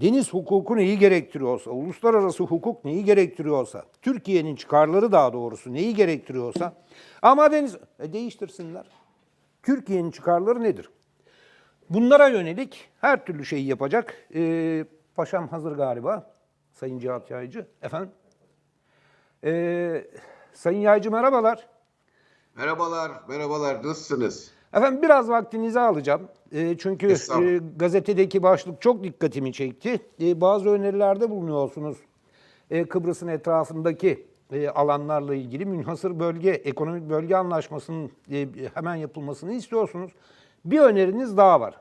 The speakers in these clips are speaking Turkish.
deniz hukuku neyi gerektiriyorsa, uluslararası hukuk neyi gerektiriyorsa, Türkiye'nin çıkarları daha doğrusu neyi gerektiriyorsa ama deniz e, değiştirsinler. Türkiye'nin çıkarları nedir? Bunlara yönelik her türlü şeyi yapacak. Ee, paşam hazır galiba. Sayın Cihat Yaycı. Efendim? Ee, Sayın Yaycı merhabalar. Merhabalar, merhabalar. Nasılsınız? Efendim biraz vaktinizi alacağım. Ee, çünkü e, gazetedeki başlık çok dikkatimi çekti. Ee, bazı önerilerde bulunuyorsunuz. Ee, Kıbrıs'ın etrafındaki e, alanlarla ilgili münhasır bölge, ekonomik bölge anlaşmasının e, hemen yapılmasını istiyorsunuz. Bir öneriniz daha var.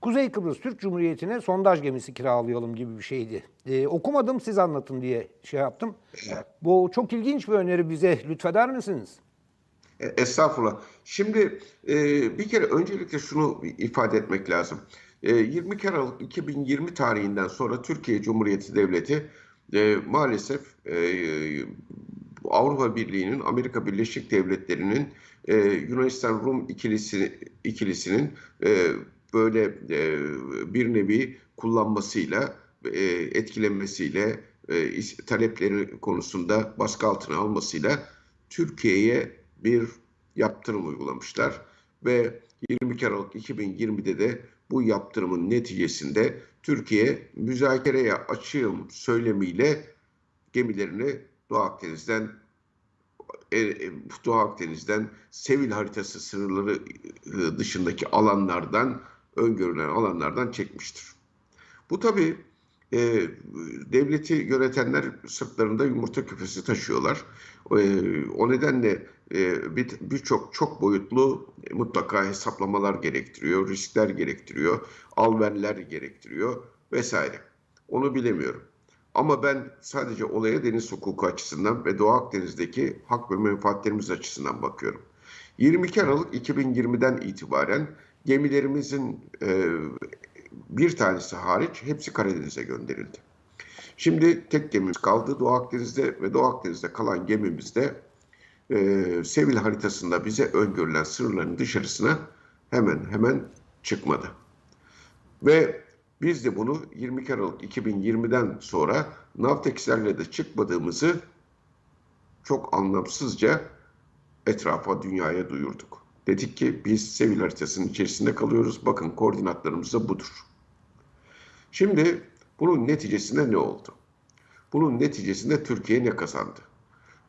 Kuzey Kıbrıs Türk Cumhuriyeti'ne sondaj gemisi kiralayalım gibi bir şeydi. Ee, okumadım siz anlatın diye şey yaptım. Bu çok ilginç bir öneri bize lütfeder misiniz? E, Estağfurullah. Şimdi e, bir kere öncelikle şunu ifade etmek lazım. E, 22 Aralık 2020 tarihinden sonra Türkiye Cumhuriyeti Devleti e, maalesef e, Avrupa Birliği'nin, Amerika Birleşik Devletleri'nin, e, Yunanistan-Rum ikilisi, ikilisinin e, böyle e, bir nevi kullanmasıyla, e, etkilenmesiyle, e, talepleri konusunda baskı altına almasıyla Türkiye'ye bir yaptırım uygulamışlar ve 22 Aralık 2020'de de bu yaptırımın neticesinde Türkiye müzakereye açığım söylemiyle gemilerini Doğu Akdeniz'den e, e, Doğu Akdeniz'den Sevil haritası sınırları e, dışındaki alanlardan öngörülen alanlardan çekmiştir. Bu tabii e, devleti yönetenler sırtlarında yumurta küpesi taşıyorlar. E, o nedenle e, bir- birçok çok boyutlu e, mutlaka hesaplamalar gerektiriyor, riskler gerektiriyor, alverler gerektiriyor vesaire. Onu bilemiyorum. Ama ben sadece olaya deniz hukuku açısından ve Doğu Akdeniz'deki hak ve menfaatlerimiz açısından bakıyorum. 22 Aralık 2020'den itibaren gemilerimizin e, bir tanesi hariç hepsi Karadeniz'e gönderildi. Şimdi tek gemimiz kaldı Doğu Akdeniz'de ve Doğu Akdeniz'de kalan gemimizde e, Sevil haritasında bize öngörülen sınırların dışarısına hemen hemen çıkmadı. Ve biz de bunu 22 Aralık 2020'den sonra Navtex'lerle de çıkmadığımızı çok anlamsızca etrafa, dünyaya duyurduk. Dedik ki biz Sevil haritasının içerisinde kalıyoruz. Bakın koordinatlarımız da budur. Şimdi bunun neticesinde ne oldu? Bunun neticesinde Türkiye ne kazandı?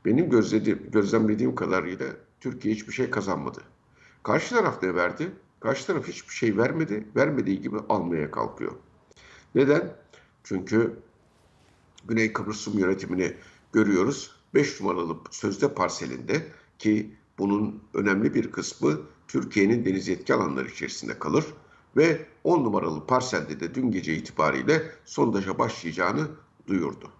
Benim gözlediğim, gözlemlediğim kadarıyla Türkiye hiçbir şey kazanmadı. Karşı taraf ne verdi? Karşı taraf hiçbir şey vermedi. Vermediği gibi almaya kalkıyor. Neden? Çünkü Güney Kıbrıs yönetimini görüyoruz. 5 numaralı sözde parselinde ki bunun önemli bir kısmı Türkiye'nin deniz yetki alanları içerisinde kalır ve 10 numaralı parselde de dün gece itibariyle sondaja başlayacağını duyurdu.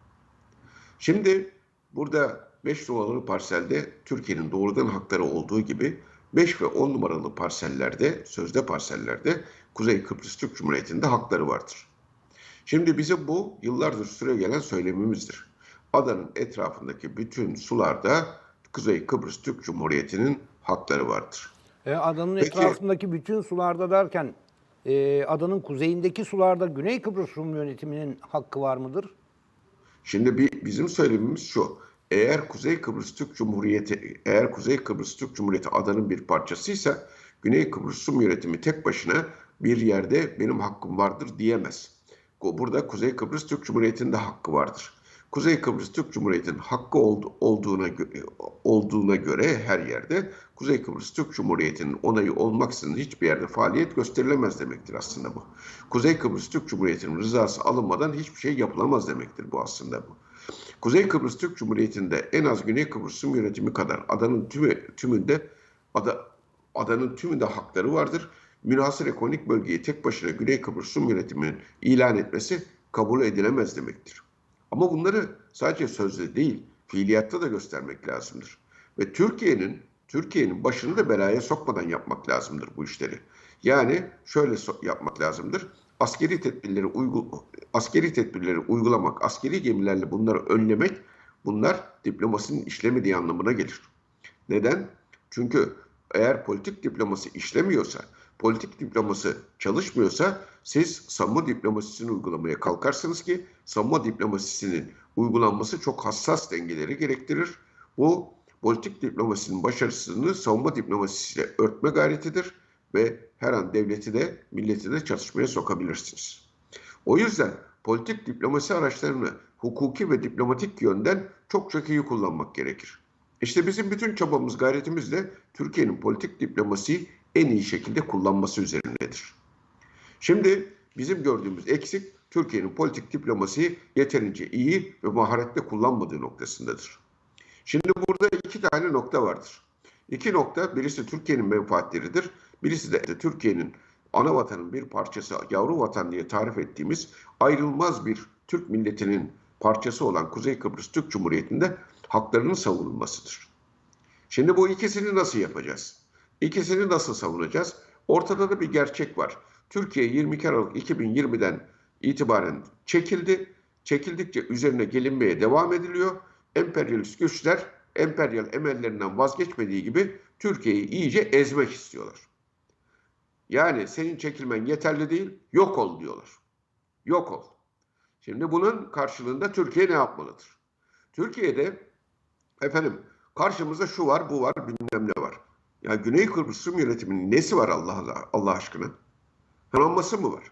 Şimdi burada 5 numaralı parselde Türkiye'nin doğrudan hakları olduğu gibi 5 ve 10 numaralı parsellerde, sözde parsellerde Kuzey Kıbrıs Türk Cumhuriyeti'nde hakları vardır. Şimdi bize bu yıllardır süre gelen söylemimizdir. Adanın etrafındaki bütün sularda Kuzey Kıbrıs Türk Cumhuriyeti'nin hakları vardır. E, adanın Peki. etrafındaki bütün sularda derken e, adanın kuzeyindeki sularda Güney Kıbrıs Rum yönetiminin hakkı var mıdır? Şimdi bir, bizim söylemimiz şu. Eğer Kuzey Kıbrıs Türk Cumhuriyeti, eğer Kuzey Kıbrıs Türk Cumhuriyeti adanın bir parçasıysa Güney Kıbrıs Rum yönetimi tek başına bir yerde benim hakkım vardır diyemez. Bu- Burada Kuzey Kıbrıs Türk Cumhuriyeti'nin de hakkı vardır. Kuzey Kıbrıs Türk Cumhuriyeti'nin hakkı oldu- olduğuna, gö- olduğuna göre her yerde Kuzey Kıbrıs Türk Cumhuriyeti'nin onayı olmaksızın hiçbir yerde faaliyet gösterilemez demektir aslında bu. Kuzey Kıbrıs Türk Cumhuriyeti'nin rızası alınmadan hiçbir şey yapılamaz demektir bu aslında bu. Kuzey Kıbrıs Türk Cumhuriyeti'nde en az Güney Kıbrıs Rum yönetimi kadar adanın tümü, tümünde ada, adanın tümünde hakları vardır. Münhasır ekonomik bölgeyi tek başına Güney Kıbrıs Rum yönetiminin ilan etmesi kabul edilemez demektir. Ama bunları sadece sözde değil, fiiliyatta da göstermek lazımdır. Ve Türkiye'nin Türkiye'nin başını da belaya sokmadan yapmak lazımdır bu işleri. Yani şöyle so- yapmak lazımdır. Askeri tedbirleri uygu askeri tedbirleri uygulamak, askeri gemilerle bunları önlemek bunlar diplomasinin işlemediği anlamına gelir. Neden? Çünkü eğer politik diplomasi işlemiyorsa, politik diplomasi çalışmıyorsa siz savunma diplomasisini uygulamaya kalkarsınız ki savunma diplomasisinin uygulanması çok hassas dengeleri gerektirir. Bu politik diplomasinin başarısını savunma diplomasisiyle örtme gayretidir ve her an devleti de milleti de çatışmaya sokabilirsiniz. O yüzden politik diplomasi araçlarını hukuki ve diplomatik yönden çok çok iyi kullanmak gerekir. İşte bizim bütün çabamız, gayretimiz de Türkiye'nin politik diplomasiyi en iyi şekilde kullanması üzerindedir. Şimdi bizim gördüğümüz eksik Türkiye'nin politik diplomasiyi yeterince iyi ve maharetle kullanmadığı noktasındadır. Şimdi burada iki tane nokta vardır. İki nokta birisi Türkiye'nin menfaatleridir. Birisi de Türkiye'nin ana vatanın bir parçası, yavru vatan diye tarif ettiğimiz ayrılmaz bir Türk milletinin parçası olan Kuzey Kıbrıs Türk Cumhuriyeti'nde haklarının savunulmasıdır. Şimdi bu ikisini nasıl yapacağız? İkisini nasıl savunacağız? Ortada da bir gerçek var. Türkiye 22 Aralık 2020'den itibaren çekildi. Çekildikçe üzerine gelinmeye devam ediliyor. Emperyalist güçler emperyal emellerinden vazgeçmediği gibi Türkiye'yi iyice ezmek istiyorlar. Yani senin çekilmen yeterli değil, yok ol diyorlar. Yok ol. Şimdi bunun karşılığında Türkiye ne yapmalıdır? Türkiye'de efendim karşımızda şu var, bu var, bilmem ne var. Ya Güney Kıbrıs Rum yönetiminin nesi var Allah Allah, aşkına? Donanması mı var?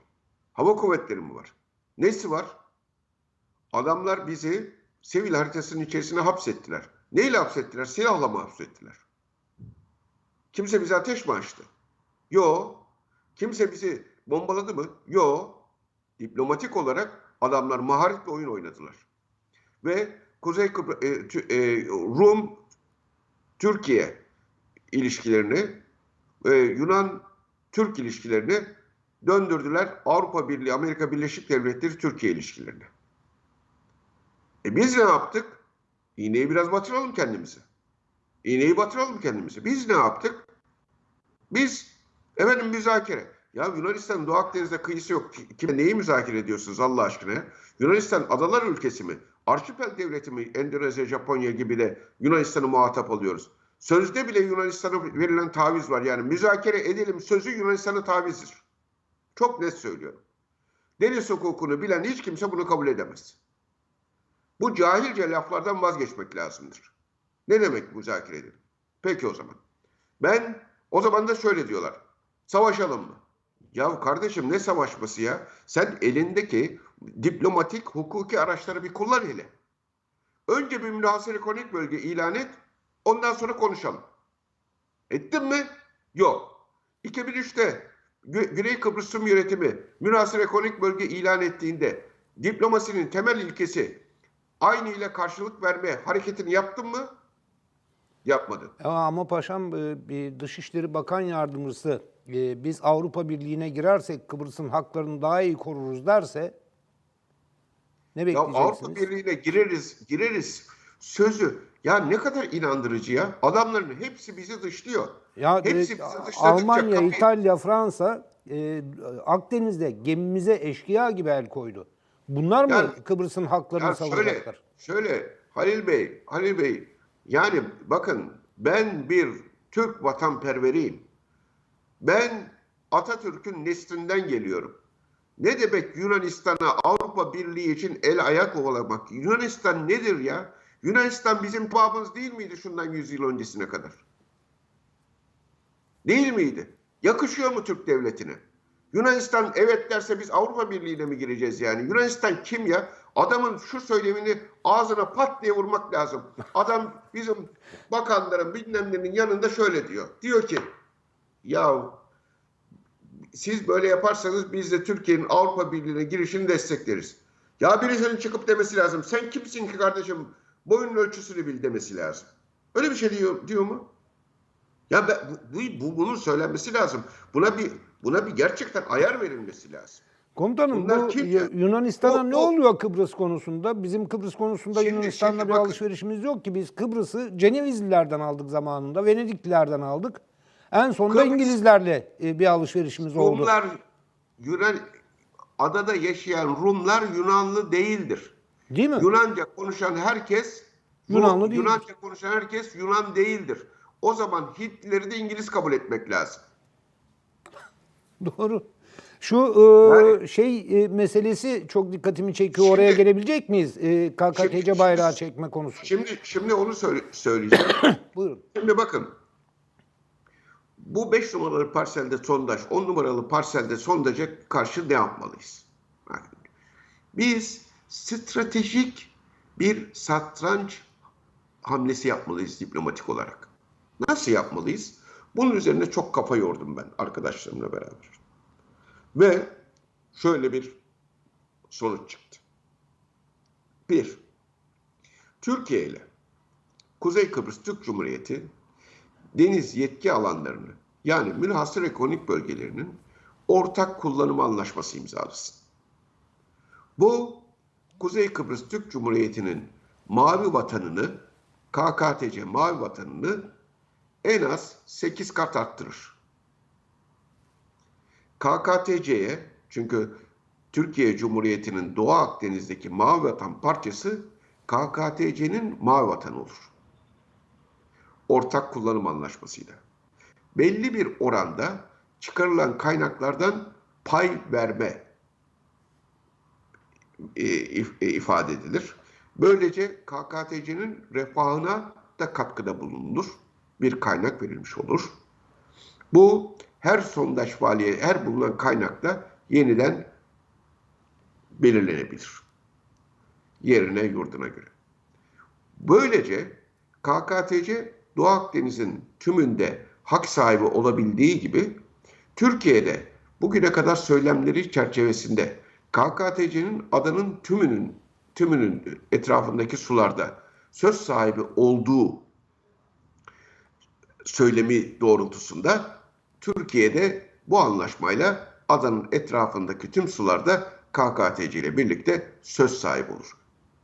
Hava kuvvetleri mi var? Nesi var? Adamlar bizi sivil haritasının içerisine hapsettiler. Neyle hapsettiler? Silahla mı hapsettiler? Kimse bize ateş mi açtı? Yo. Kimse bizi bombaladı mı? Yo. Diplomatik olarak adamlar maharetle oyun oynadılar. Ve Kuzey Kıbrıs, e, e, Rum Türkiye ilişkilerini, e, Yunan Türk ilişkilerini döndürdüler Avrupa Birliği, Amerika Birleşik Devletleri Türkiye ilişkilerini. E biz ne yaptık? İğneyi biraz batıralım kendimize. İğneyi batıralım kendimize. Biz ne yaptık? Biz efendim müzakere. Ya Yunanistan Doğu Akdeniz'de kıyısı yok. Kime neyi müzakere ediyorsunuz Allah aşkına? Yunanistan adalar ülkesi mi? Arşipel devleti mi? Endonezya, Japonya gibi de Yunanistan'ı muhatap alıyoruz. Sözde bile Yunanistan'a verilen taviz var. Yani müzakere edelim sözü Yunanistan'a tavizdir. Çok net söylüyorum. Deniz hukukunu bilen hiç kimse bunu kabul edemez. Bu cahilce laflardan vazgeçmek lazımdır. Ne demek müzakere edelim? Peki o zaman. Ben o zaman da şöyle diyorlar. Savaşalım mı? Ya kardeşim ne savaşması ya? Sen elindeki diplomatik, hukuki araçları bir kullan hele. Önce bir münhasır ekonomik bölge ilan et, ondan sonra konuşalım. Ettin mi? Yok. 2003'te Gü- Güney Kıbrıs Rum yönetimi münhasır ekonomik bölge ilan ettiğinde diplomasinin temel ilkesi aynı ile karşılık verme hareketini yaptın mı? Yapmadın. Ya Ama paşam e, bir Dışişleri Bakan Yardımcısı e, biz Avrupa Birliği'ne girersek Kıbrıs'ın haklarını daha iyi koruruz derse ne Ya bekleyeceksiniz? Avrupa Birliği'ne gireriz, gireriz sözü. Ya ne kadar inandırıcı ya. Adamların hepsi bizi dışlıyor. Ya hepsi direkt bizi Almanya, kapıyı- İtalya, Fransa e, Akdeniz'de gemimize eşkıya gibi el koydu. Bunlar mı Yani- Kıbrıs'ın haklarını Ya şöyle, savunacaklar? şöyle Halil Bey, Halil Bey yani bakın ben bir Türk vatanperveriyim. Ben Atatürk'ün neslinden geliyorum. Ne demek Yunanistan'a Avrupa Birliği için el ayak ovalamak? Yunanistan nedir ya? Yunanistan bizim babamız değil miydi şundan 100 yıl öncesine kadar? Değil miydi? Yakışıyor mu Türk devletine? Yunanistan evet derse biz Avrupa Birliği'ne mi gireceğiz yani? Yunanistan kim ya? Adamın şu söylemini ağzına pat diye vurmak lazım. Adam bizim bakanların bilmemlerinin yanında şöyle diyor. Diyor ki ya siz böyle yaparsanız biz de Türkiye'nin Avrupa Birliği'ne girişini destekleriz. Ya birisinin çıkıp demesi lazım. Sen kimsin ki kardeşim? Boyunun ölçüsünü bil demesi lazım. Öyle bir şey diyor, diyor mu? Ya ben, bu, bu, bu- bunun söylenmesi lazım. Buna bir buna bir gerçekten ayar verilmesi lazım. Komutanım Bunlar bu kim? Yunanistan'a O- ne o- oluyor Kıbrıs konusunda? Bizim Kıbrıs konusunda Şimdi- Yunanistan'la şimdi bir bakın. alışverişimiz yok ki. Biz Kıbrıs'ı Cenevizlilerden aldık zamanında, Venediklilerden aldık. En sonunda Kıbrıs- İngilizlerle e, bir alışverişimiz oldu. Rumlar Yunan adada yaşayan Rumlar Yunanlı değildir. Değil mi? Yunanca konuşan herkes Yunanlı değildir. Yunanca konuşan herkes Yunan değildir. O zaman Hintlileri de İngiliz kabul etmek lazım. Doğru. Şu e, Yani- şey e, meselesi çok dikkatimi çekiyor. Oraya Şimdi- gelebilecek miyiz? E, KKTC Şimdi- bayrağı çekme konusu. Şimdi şimdi onu söyle- söyleyeceğim. Buyurun. Şimdi bakın. Bu 5 numaralı parselde sondaj, 10 numaralı parselde sondaja karşı ne yapmalıyız? Yani Biz stratejik bir satranç hamlesi yapmalıyız diplomatik olarak. Nasıl yapmalıyız? Bunun üzerine çok kafa yordum ben arkadaşlarımla beraber. Ve şöyle bir sonuç çıktı. Bir, Türkiye ile Kuzey Kıbrıs Türk Cumhuriyeti deniz yetki alanlarını yani münhasır ekonomik bölgelerinin ortak kullanım anlaşması imzalasın. Bu Kuzey Kıbrıs Türk Cumhuriyeti'nin mavi vatanını KKTC mavi vatanını en az 8 kat arttırır. KKTC'ye çünkü Türkiye Cumhuriyeti'nin Doğu Akdeniz'deki mavi vatan parçası KKTC'nin mavi vatanı olur ortak kullanım anlaşmasıyla. Belli bir oranda çıkarılan kaynaklardan pay verme ifade edilir. Böylece KKTC'nin refahına da katkıda bulunur. Bir kaynak verilmiş olur. Bu her sondaj faaliyeti, her bulunan kaynakla yeniden belirlenebilir. Yerine, yurduna göre. Böylece KKTC Doğu Akdeniz'in tümünde hak sahibi olabildiği gibi Türkiye'de bugüne kadar söylemleri çerçevesinde KKTC'nin adanın tümünün tümünün etrafındaki sularda söz sahibi olduğu söylemi doğrultusunda Türkiye'de bu anlaşmayla adanın etrafındaki tüm sularda KKTC ile birlikte söz sahibi olur.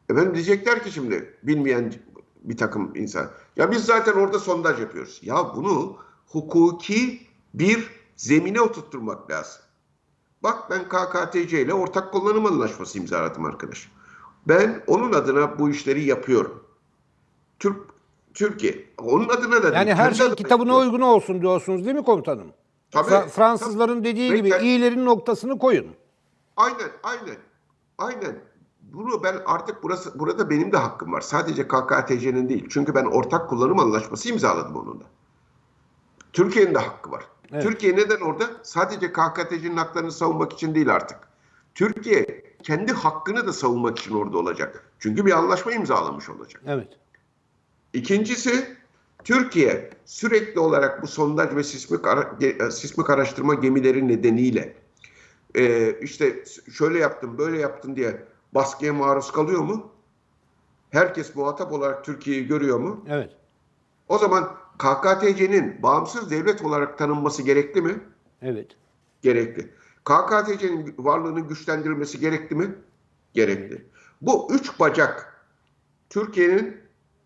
Efendim diyecekler ki şimdi bilmeyen bir takım insan. Ya biz zaten orada sondaj yapıyoruz. Ya bunu hukuki bir zemine oturtturmak lazım. Bak ben KKTC ile ortak kullanım anlaşması imzaladım arkadaş. Ben onun adına bu işleri yapıyorum. Türk Türkiye onun adına da Yani her şey kitabına yapıyorum. uygun olsun diyorsunuz değil mi komutanım? Tabii, Fra- Fransızların dediği Ve gibi iyilerin noktasını koyun. Aynen, aynen. Aynen. Bunu ben artık burası burada benim de hakkım var. Sadece KKTC'nin değil. Çünkü ben ortak kullanım anlaşması imzaladım onunla. Türkiye'nin de hakkı var. Evet. Türkiye neden orada? Sadece KKTC'nin haklarını savunmak için değil artık. Türkiye kendi hakkını da savunmak için orada olacak. Çünkü bir anlaşma imzalamış olacak. Evet. İkincisi Türkiye sürekli olarak bu sondaj ve sismik, ara- ge- sismik araştırma gemileri nedeniyle e, işte şöyle yaptın böyle yaptın diye baskıya maruz kalıyor mu? Herkes muhatap olarak Türkiye'yi görüyor mu? Evet. O zaman KKTC'nin bağımsız devlet olarak tanınması gerekli mi? Evet. Gerekli. KKTC'nin varlığının güçlendirilmesi gerekli mi? Gerekli. Bu üç bacak Türkiye'nin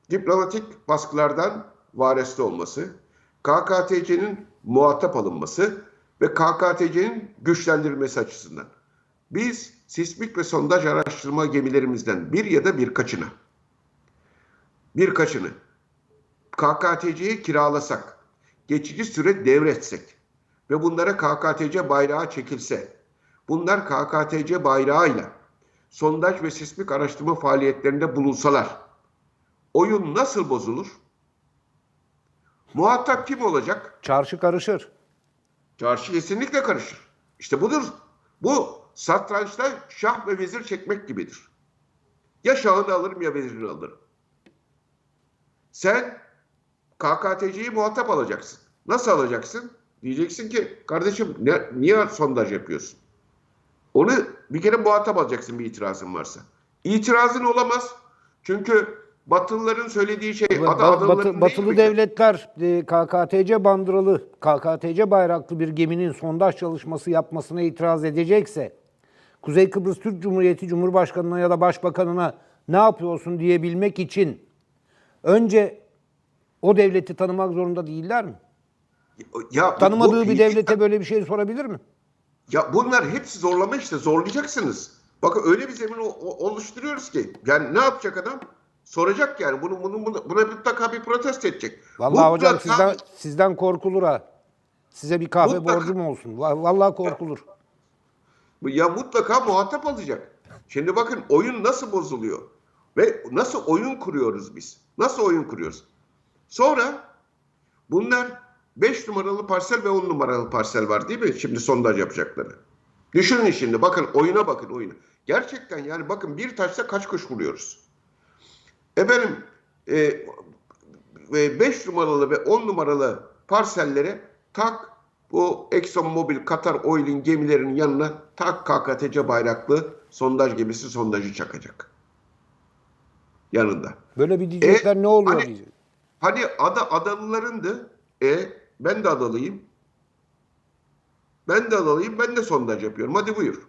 diplomatik baskılardan vareste olması, KKTC'nin muhatap alınması ve KKTC'nin güçlendirilmesi açısından. Biz sismik ve sondaj araştırma gemilerimizden bir ya da birkaçını birkaçını KKTC'ye kiralasak, geçici süre devretsek ve bunlara KKTC bayrağı çekilse, bunlar KKTC bayrağıyla sondaj ve sismik araştırma faaliyetlerinde bulunsalar, oyun nasıl bozulur? Muhatap kim olacak? Çarşı karışır. Çarşı kesinlikle karışır. İşte budur. Bu satrançta şah ve vezir çekmek gibidir. Ya şahını alırım ya vezirini alırım. Sen KKTC'yi muhatap alacaksın. Nasıl alacaksın? Diyeceksin ki kardeşim ne, niye sondaj yapıyorsun? Onu bir kere muhatap alacaksın bir itirazın varsa. İtirazın olamaz. Çünkü Batılıların söylediği şey Ba- batı- değil batılı devletler e, KKTC bandıralı, KKTC bayraklı bir geminin sondaj çalışması yapmasına itiraz edecekse, Kuzey Kıbrıs Türk Cumhuriyeti Cumhurbaşkanı'na ya da Başbakanı'na ne yapıyorsun diyebilmek için önce o devleti tanımak zorunda değiller mi? Ya Tanımadığı bu bir devlete böyle bir şey sorabilir mi? Ya bunlar hepsi zorlama işte zorlayacaksınız. Bakın öyle bir zemin oluşturuyoruz ki. Yani ne yapacak adam? Soracak yani. Bunu, bunu, bunu- buna mutlaka bir protesto edecek. Vallahi hocam Mutlaka- sizden sizden korkulur ha. Size bir kahve Mutlaka. borcum olsun. Va- Vallahi korkulur. Ya mutlaka muhatap alacak. Şimdi bakın oyun nasıl bozuluyor ve nasıl oyun kuruyoruz biz? Nasıl oyun kuruyoruz? Sonra bunlar 5 numaralı parsel ve 10 numaralı parsel var değil mi? Şimdi sondaj yapacakları. Düşünün şimdi bakın oyuna bakın oyuna. Gerçekten yani bakın bir taşla kaç kuş vuruyoruz. Efendim 5 numaralı ve 10 numaralı parsellere tak bu Exxon Mobil Katar Oil'in gemilerinin yanına tak KKTC bayraklı sondaj gemisi sondajı çakacak. Yanında. Böyle bir diyecekler ne oluyor hani- diyecek. Hani ada adalılarındı. E ben de adalıyım. Ben de adalıyım. Ben de sondaj yapıyorum. Hadi buyur.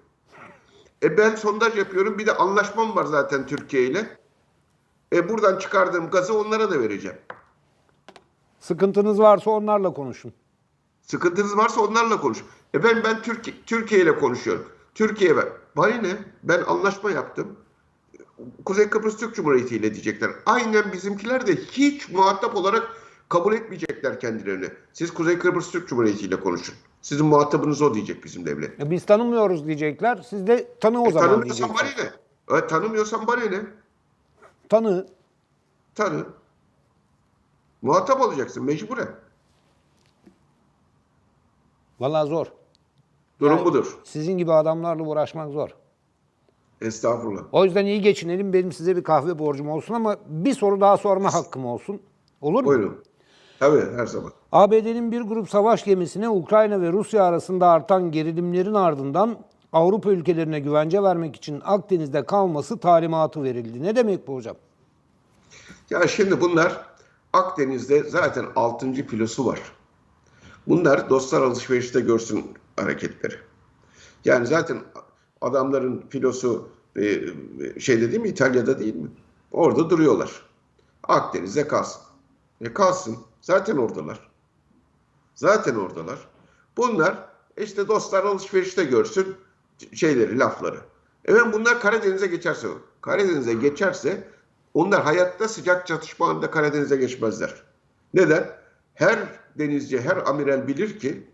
E ben sondaj yapıyorum. Bir de anlaşmam var zaten Türkiye ile. E buradan çıkardığım gazı onlara da vereceğim. Sıkıntınız varsa onlarla konuşun. Sıkıntınız varsa onlarla konuş. E ben ben Türkiye Türkiye ile konuşuyorum. Türkiye ben. Bana ne? Ben anlaşma yaptım. Kuzey Kıbrıs Türk Cumhuriyeti ile diyecekler. Aynen bizimkiler de hiç muhatap olarak kabul etmeyecekler kendilerini. Siz Kuzey Kıbrıs Türk Cumhuriyeti ile konuşun. Sizin muhatabınız o diyecek bizim devlet. E biz tanımıyoruz diyecekler. Siz de tanı o E, zaman tanımıyorsan bana diyeceksiniz. ne? E, tanımıyorsan bana ne? Tanı. Tanı. Muhatap olacaksın mecburen. Vallahi zor. Durum Yani- budur. Sizin gibi adamlarla uğraşmak zor. Estağfurullah. O yüzden iyi geçinelim. Benim size bir kahve borcum olsun ama bir soru daha sorma hakkım olsun. Olur mu? Buyurun. Tabii her zaman. ABD'nin bir grup savaş gemisine Ukrayna ve Rusya arasında artan gerilimlerin ardından Avrupa ülkelerine güvence vermek için Akdeniz'de kalması talimatı verildi. Ne demek bu hocam? Ya şimdi bunlar Akdeniz'de zaten 6. filosu var. Bunlar dostlar alışverişte görsün hareketleri. Yani zaten adamların filosu e, şeyde değil mi İtalya'da değil mi? Orada duruyorlar. Akdeniz'de kalsın. E kalsın. Zaten oradalar. Zaten oradalar. Bunlar işte dostlar alışverişte görsün şeyleri, lafları. Evet bunlar Karadeniz'e geçerse, Karadeniz'e geçerse onlar hayatta sıcak çatışma anında Karadeniz'e geçmezler. Neden? Her denizci, her amiral bilir ki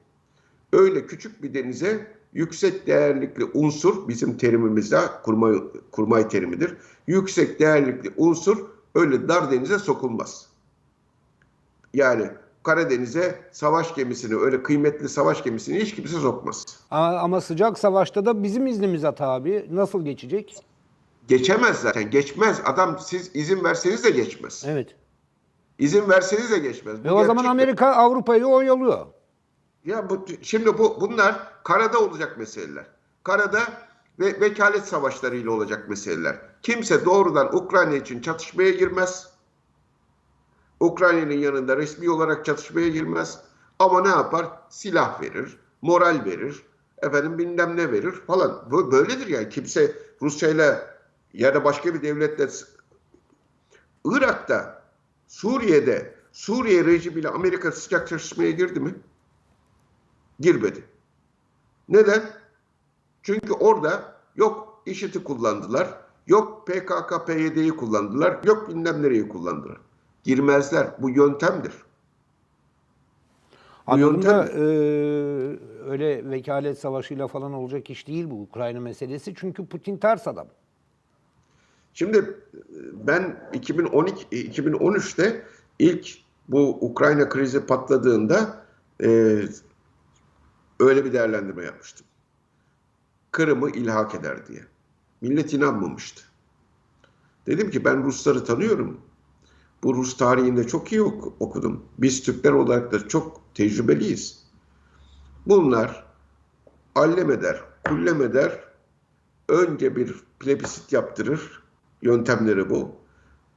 öyle küçük bir denize yüksek değerlikli unsur bizim terimimizde kurmay, kurmay terimidir. Yüksek değerlikli unsur öyle dar denize sokulmaz. Yani Karadeniz'e savaş gemisini öyle kıymetli savaş gemisini hiç kimse sokmaz. Ama, sıcak savaşta da bizim iznimiz hata abi. Nasıl geçecek? Geçemez zaten. Geçmez. Adam siz izin verseniz de geçmez. Evet. İzin verseniz de geçmez. Bu Ve o zaman. Amerika Avrupa'yı oyalıyor. Ya bu, şimdi bu bunlar karada olacak meseleler. Karada ve vekalet savaşlarıyla olacak meseleler. Kimse doğrudan Ukrayna için çatışmaya girmez. Ukrayna'nın yanında resmi olarak çatışmaya girmez. Ama ne yapar? Silah verir, moral verir, efendim bilmem ne verir falan. Bu böyledir yani. Kimse Rusya'yla ya da başka bir devletle Irak'ta, Suriye'de, Suriye rejimiyle Amerika sıcak çatışmaya girdi mi? Girmedi. Neden? Çünkü orada yok IŞİD'i kullandılar, yok PKK, PYD'yi kullandılar, yok bilmem nereyi kullandılar. Girmezler. Bu yöntemdir. Bu Anladım da yöntem- e, öyle vekalet savaşıyla falan olacak iş değil bu Ukrayna meselesi. Çünkü Putin ters adam. Şimdi e, ben 2012 2013'te ilk bu Ukrayna krizi patladığında e, öyle bir değerlendirme yapmıştım. Kırım'ı ilhak eder diye. Millet inanmamıştı. Dedim ki ben Rusları tanıyorum. Bu Rus tarihinde çok iyi ok- okudum. Biz Türkler olarak da çok tecrübeliyiz. Bunlar allem eder, kullem eder, önce bir plebisit yaptırır. Yöntemleri bu.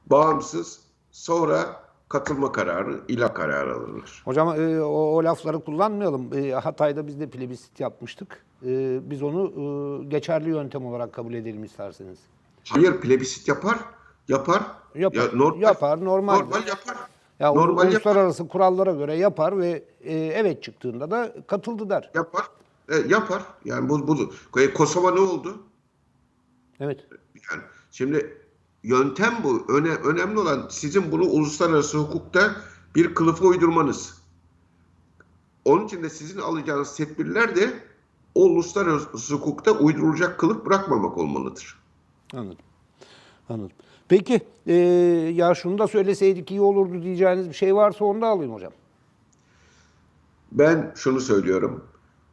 Bağımsız sonra katılma kararı, ilah kararı alırlar. Hocam e, o, o lafları kullanmayalım. E, Hatay'da biz de plebisit yapmıştık. E, biz onu e, geçerli yöntem olarak kabul edelim isterseniz. Hayır plebisit yapar, yapar. Yapar, Ya normal, yapar, normal. Normal yapar. Ya normal yapar. uluslararası kurallara göre yapar ve e, evet çıktığında da katıldı der. Yapar. E, yapar. Yani bu, bu Kosova ne oldu? Evet. Yani şimdi yöntem bu. Öne, önemli olan sizin bunu uluslararası hukukta bir kılıfa uydurmanız. Onun için de sizin alacağınız tedbirler de o uluslararası hukukta uydurulacak kılık bırakmamak olmalıdır. Anladım. Anladım. Peki e, ya şunu da söyleseydik iyi olurdu diyeceğiniz bir şey varsa onu da alayım hocam. Ben şunu söylüyorum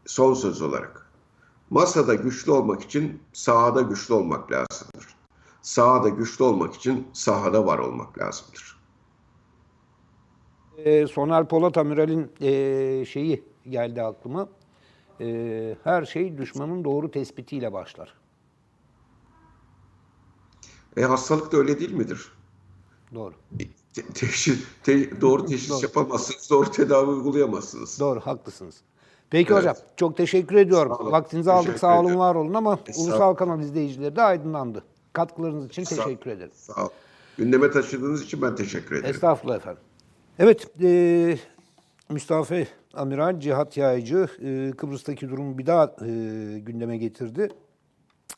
son söz olarak. Masada güçlü olmak için sahada güçlü olmak lazımdır. Sahada güçlü olmak için sahada var olmak lazımdır. E, Soner Polat Amiral'in e, şeyi geldi aklıma. E, her şey düşmanın doğru tespitiyle başlar. E hastalık da öyle değil midir? Doğru. Te- teşhis, te- doğru teşhis Doğru. yapamazsınız, doğru tedavi uygulayamazsınız. Doğru, haklısınız. Peki Evet. hocam, çok teşekkür ediyorum. Vaktinizi aldık, Teşekkür sağ olun, var olun ama. Ulusal Kanal izleyicileri de aydınlandı. Katkılarınız için Sağ- teşekkür ederim. Sağ ol. Gündeme taşıdığınız için ben teşekkür ederim. Estağfurullah efendim. Evet, e, Mustafa Amiral Cihat Yaycı e, Kıbrıs'taki durumu bir daha e, gündeme getirdi.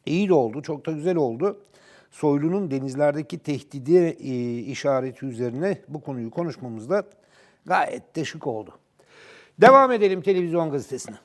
İyi de oldu, çok da güzel oldu. Soylu'nun denizlerdeki tehdidi e, işareti üzerine bu konuyu konuşmamız da gayet de şık oldu. Devam edelim televizyon gazetesine.